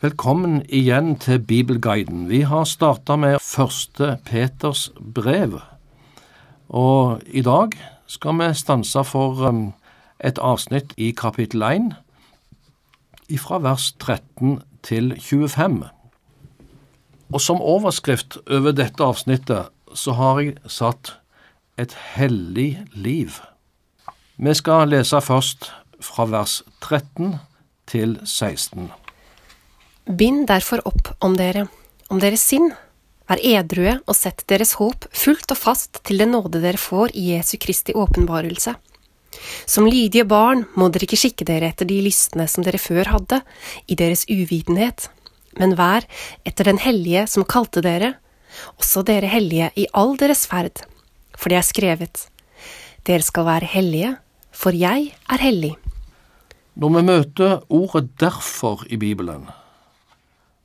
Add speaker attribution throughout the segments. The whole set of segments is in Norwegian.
Speaker 1: Velkommen igjen til Bibelguiden. Vi har starta med første Peters brev, og i dag skal vi stanse for um, et avsnitt i kapittel 1, fra vers 13 til 25. Og som overskrift over dette avsnittet så har jeg satt et hellig liv. Vi skal lese først fra vers 13 til 16.
Speaker 2: Bind derfor opp om dere, om deres sinn, vær edrue og sett deres håp fullt og fast til den nåde dere får i Jesu Kristi åpenbarelse. Som lydige barn må dere ikke skikke dere etter de lystne som dere før hadde, i deres uvitenhet, men vær etter den hellige som kalte dere, også dere hellige i all deres ferd, for det er skrevet, dere skal være hellige, for jeg er hellig.
Speaker 1: Når vi møter ordet derfor i Bibelen,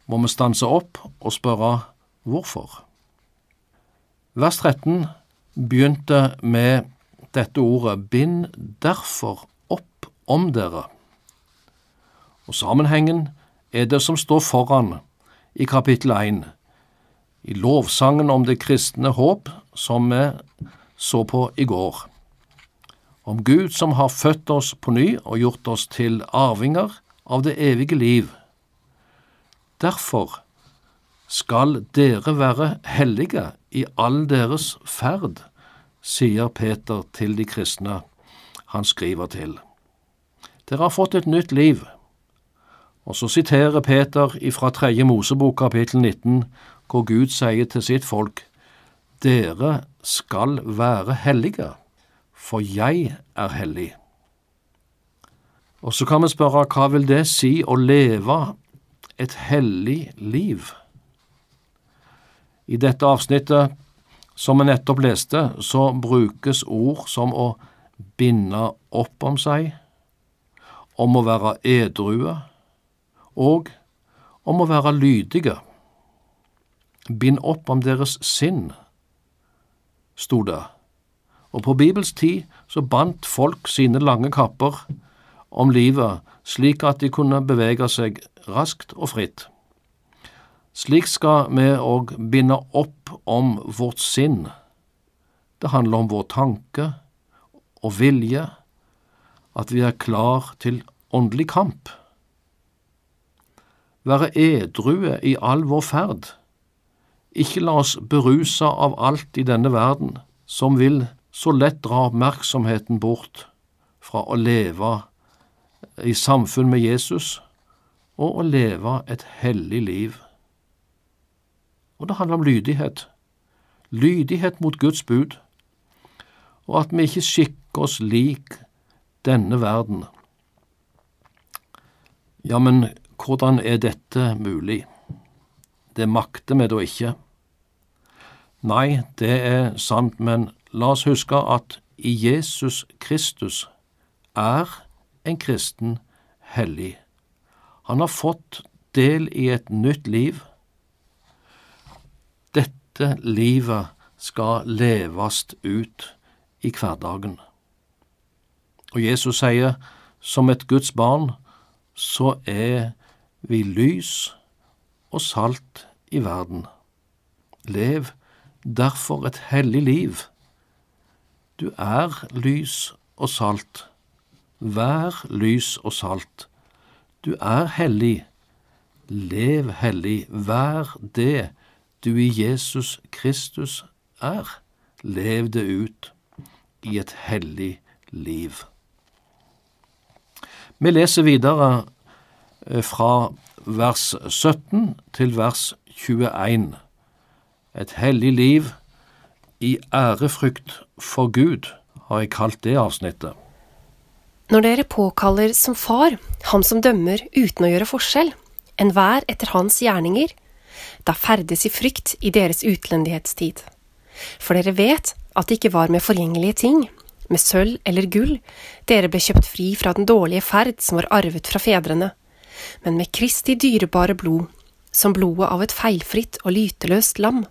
Speaker 1: må vi stanse opp og spørre hvorfor. Vers 13 begynte med dette ordet bind derfor opp om dere. Og sammenhengen er det som står foran i kapittel 1, i lovsangen om det kristne håp som vi så på i går. Om Gud som har født oss på ny og gjort oss til arvinger av det evige liv. Derfor skal dere være hellige i all deres ferd, sier Peter til de kristne han skriver til. Dere har fått et nytt liv. Og så siterer Peter ifra tredje Mosebok kapittel 19, hvor Gud sier til sitt folk, Dere skal være hellige, for jeg er hellig. Og så kan vi spørre, hva vil det si å leve et hellig liv? I dette avsnittet som vi nettopp leste, så brukes ord som å binde opp om seg, om å være edrue og om å være lydige. Bind opp om deres sinn, sto det, og på Bibels tid så bandt folk sine lange kapper om livet slik at de kunne bevege seg raskt og fritt. Slik skal vi òg binde opp om vårt sinn. Det handler om vår tanke og vilje, at vi er klar til åndelig kamp. Være edrue i all vår ferd. Ikke la oss beruse av alt i denne verden som vil så lett dra oppmerksomheten bort fra å leve i samfunn med Jesus og å leve et hellig liv. Og det handler om lydighet. Lydighet mot Guds bud, og at vi ikke skikker oss lik denne verden. Ja, men hvordan er dette mulig? Det makter vi da ikke. Nei, det er sant, men la oss huske at i Jesus Kristus er en kristen hellig. Han har fått del i et nytt liv dette livet skal leves ut i hverdagen. Og Jesus sier, som et Guds barn, så er vi lys og salt i verden. Lev derfor et hellig liv. Du er lys og salt. Vær lys og salt. Du er hellig. Lev hellig. Vær det du i Jesus Kristus er. Lev det ut i et hellig liv. Vi leser videre eh, fra vers 17 til vers 21. Et hellig liv i ærefrykt for Gud, har jeg kalt det avsnittet.
Speaker 2: Når dere påkaller som far ham som dømmer uten å gjøre forskjell, enhver etter hans gjerninger, da ferdes i frykt i deres utlendighetstid. For dere vet at det ikke var med forgjengelige ting, med sølv eller gull, dere ble kjøpt fri fra den dårlige ferd som var arvet fra fedrene, men med Kristi dyrebare blod, som blodet av et feilfritt og lyteløst lam.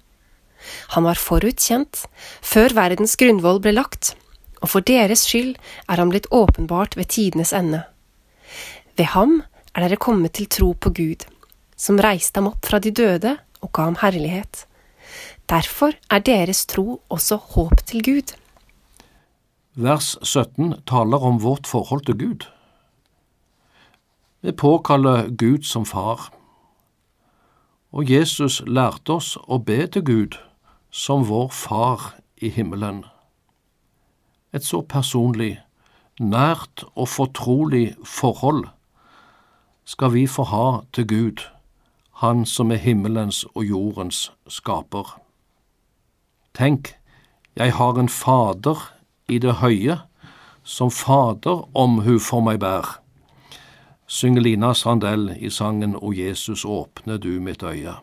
Speaker 2: Han var forutkjent, før verdens grunnvoll ble lagt, og for deres skyld er han blitt åpenbart ved tidenes ende. Ved ham er dere kommet til tro på Gud, som reiste ham opp fra de døde og ga ham herlighet. Derfor er deres tro også håp til Gud.
Speaker 1: Vers 17 taler om vårt forhold til Gud. Vi påkaller Gud som far, og Jesus lærte oss å be til Gud som vår Far i himmelen. Et så personlig, nært og fortrolig forhold skal vi få ha til Gud, Han som er himmelens og jordens skaper. Tenk, jeg har en Fader i det høye, som Fader omhu for meg bær, synger Lina Sandell i sangen O Jesus åpne du mitt øye.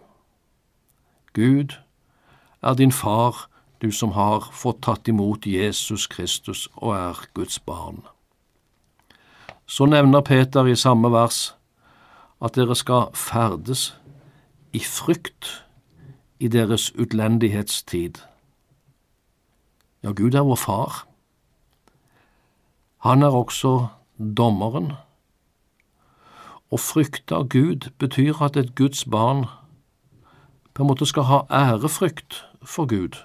Speaker 1: Gud er din far, du som har fått tatt imot Jesus Kristus og er Guds barn. Så nevner Peter i samme vers at dere skal ferdes i frykt i deres utlendighetstid. Ja, Gud er vår far. Han er også dommeren. Å frykte Gud betyr at et Guds barn på en måte skal ha ærefrykt for Gud.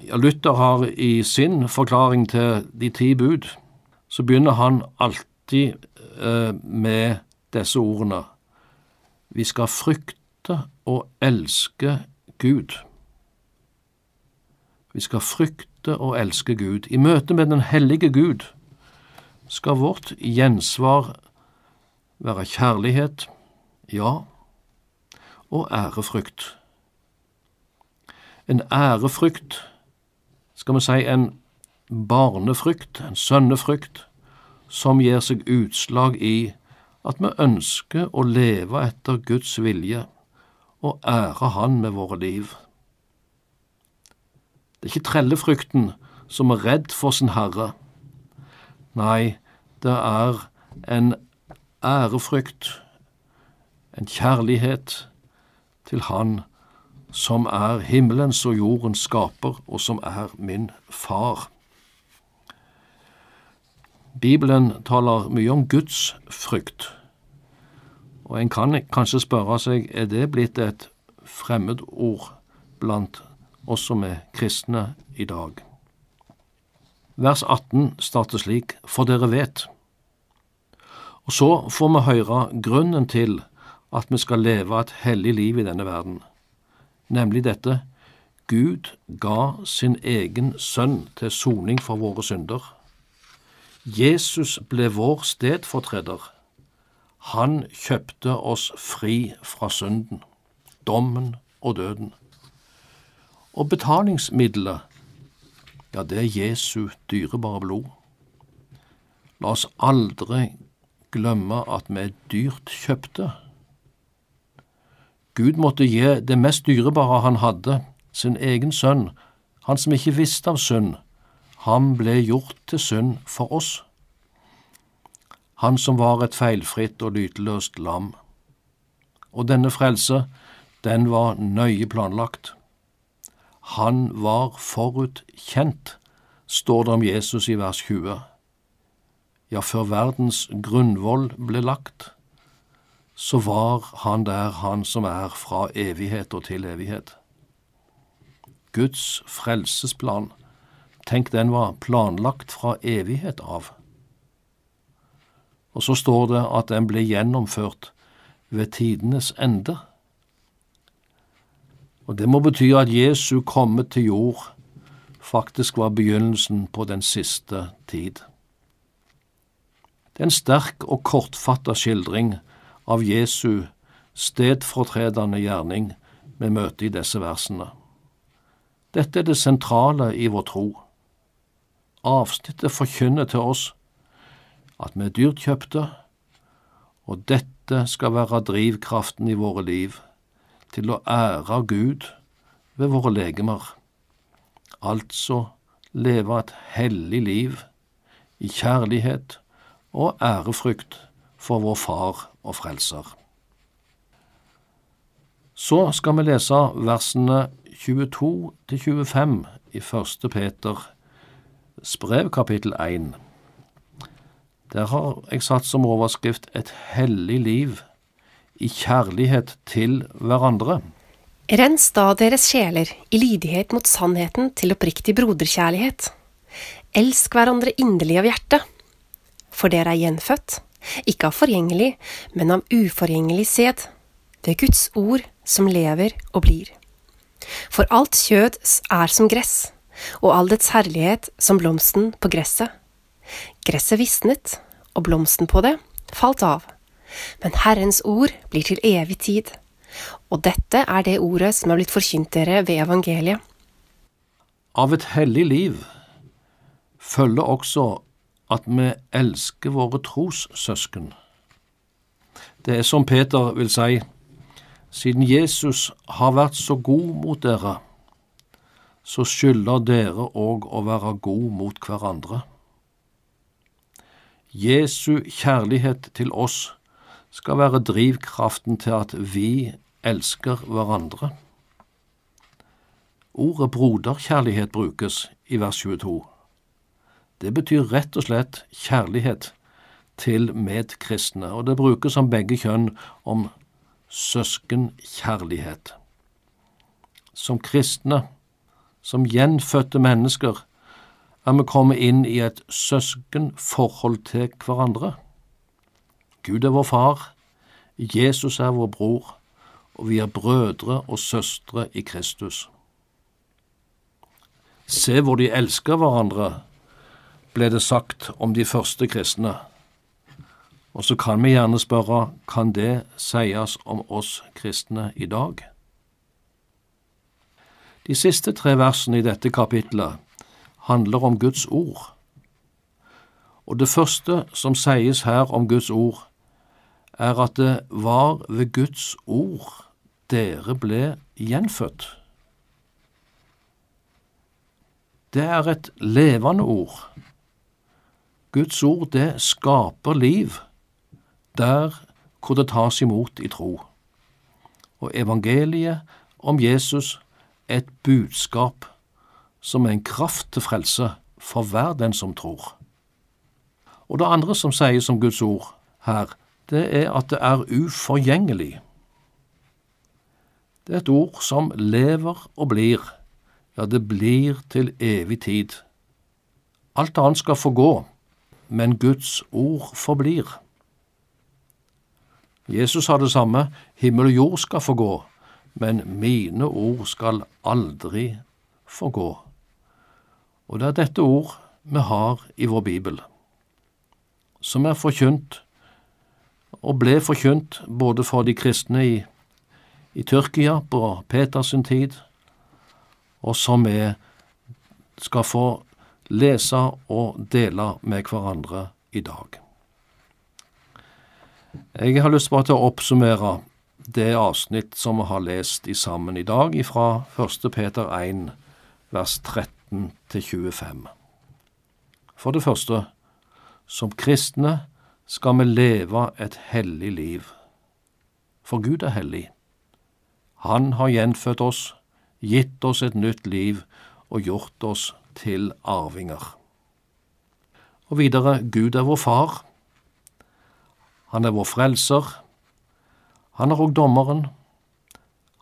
Speaker 1: Luther har i sin forklaring til de ti bud, så begynner han alltid eh, med disse ordene. Vi skal frykte og elske Gud. Vi skal frykte og elske Gud. I møte med den hellige Gud skal vårt gjensvar være kjærlighet, ja, og ærefrykt. En ærefrykt, skal vi si en barnefrykt, en sønnefrykt, som gir seg utslag i at vi ønsker å leve etter Guds vilje og ære Han med våre liv. Det er ikke trellefrykten som er redd for sin herre. Nei, det er en ærefrykt, en kjærlighet til Han som er himmelens og jordens skaper, og som er min far. Bibelen taler mye om Guds frykt, og en kan kanskje spørre seg er det blitt et fremmedord blant oss som er kristne i dag. Vers 18 starter slik, for dere vet. Og så får vi høre grunnen til at vi skal leve et hellig liv i denne verden, nemlig dette Gud ga sin egen sønn til soning for våre synder. Jesus ble vår stedfortreder. Han kjøpte oss fri fra synden, dommen og døden. Og betalingsmiddelet, ja, det er Jesu dyrebare blod. La oss aldri glemme at vi er dyrt kjøpte. Gud måtte gi det mest dyrebare han hadde, sin egen sønn, han som ikke visste av synd. Han ble gjort til synd for oss. Han som var et feilfritt og lydløst lam. Og denne frelse, den var nøye planlagt. Han var forutkjent, står det om Jesus i vers 20. Ja, før verdens grunnvoll ble lagt, så var han der, han som er fra evighet og til evighet. Guds frelsesplan, tenk den var planlagt fra evighet av. Og så står det at den ble gjennomført ved tidenes ende. Og Det må bety at Jesu komme til jord faktisk var begynnelsen på den siste tid. Det er en sterk og kortfatta skildring av Jesu stedfortredende gjerning med møte i disse versene. Dette er det sentrale i vår tro. Avsnittet forkynner til oss at vi er dyrt kjøpte, og dette skal være drivkraften i våre liv til å ære Gud ved våre legemer, altså leve et hellig liv i kjærlighet og ærefrykt for vår Far og Frelser. Så skal vi lese versene 22 til 25 i 1. Peters brev, kapittel 1. Der har jeg satt som overskrift Et hellig liv i kjærlighet til hverandre.
Speaker 2: Rens da deres sjeler i lydighet mot sannheten til oppriktig broderkjærlighet. Elsk hverandre inderlig av hjertet. For dere er gjenfødt, ikke av forgjengelig, men av uforgjengelig sæd, ved Guds ord som lever og blir. For alt kjød er som gress, og all dets herlighet som blomsten på gresset. Gresset visnet, og blomsten på det falt av. Men Herrens ord blir til evig tid. Og dette er det ordet som er blitt forkynt dere ved evangeliet.
Speaker 1: Av et hellig liv følger også at vi elsker våre trossøsken. Det er som Peter vil si, siden Jesus har vært så god mot dere, så skylder dere òg å være god mot hverandre. Jesu kjærlighet til oss skal være drivkraften til at vi elsker hverandre. Ordet broderkjærlighet brukes i vers 22. Det betyr rett og slett kjærlighet til medkristne, og det brukes om begge kjønn om søskenkjærlighet. Som kristne, som gjenfødte mennesker, er vi kommet inn i et søskenforhold til hverandre. Gud er vår far, Jesus er vår bror, og vi er brødre og søstre i Kristus. Se hvor de elsker hverandre, ble det sagt om de første kristne. Og så kan vi gjerne spørre, kan det sies om oss kristne i dag? De siste tre versene i dette kapitlet handler om Guds ord. Og det første som sies her om Guds ord, er at det var ved Guds ord dere ble gjenfødt. Det er et levende ord. Guds ord, det skaper liv der hvor det tas imot i tro. Og evangeliet om Jesus er et budskap som er en kraft til frelse for hver den som tror. Og det andre som sies om Guds ord her, det er at det er uforgjengelig. Det er et ord som lever og blir, ja, det blir til evig tid. Alt annet skal få gå, men Guds ord forblir. Jesus sa det samme, himmel og jord skal få gå, men mine ord skal aldri få gå. Og det er dette ord vi har i vår bibel, som er forkynt og ble forkynt både for de kristne i, i Tyrkia på Peters tid, og som vi skal få lese og dele med hverandre i dag. Jeg har lyst bare til å oppsummere det avsnitt som vi har lest i sammen i dag, fra 1. Peter 1, vers 13 til 25. For det første, som kristne skal vi leve et hellig liv. For Gud er hellig. Han har gjenfødt oss, gitt oss et nytt liv og gjort oss til arvinger. Og videre, Gud er vår far. Han er vår frelser. Han er òg dommeren.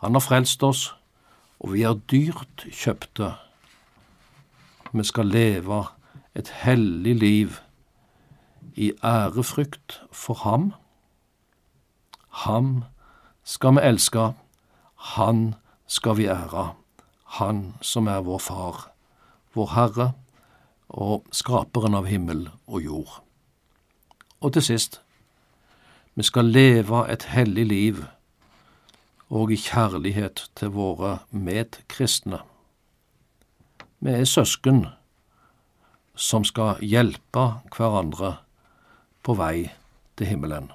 Speaker 1: Han har frelst oss, og vi er dyrt kjøpte. Vi skal leve et hellig liv i ærefrykt for ham. Ham skal vi elske, han skal vi ære, han som er vår far, vår Herre og skaperen av himmel og jord. Og til sist, vi skal leve et hellig liv og i kjærlighet til våre medkristne. Vi er søsken som skal hjelpe hverandre på vei til himmelen.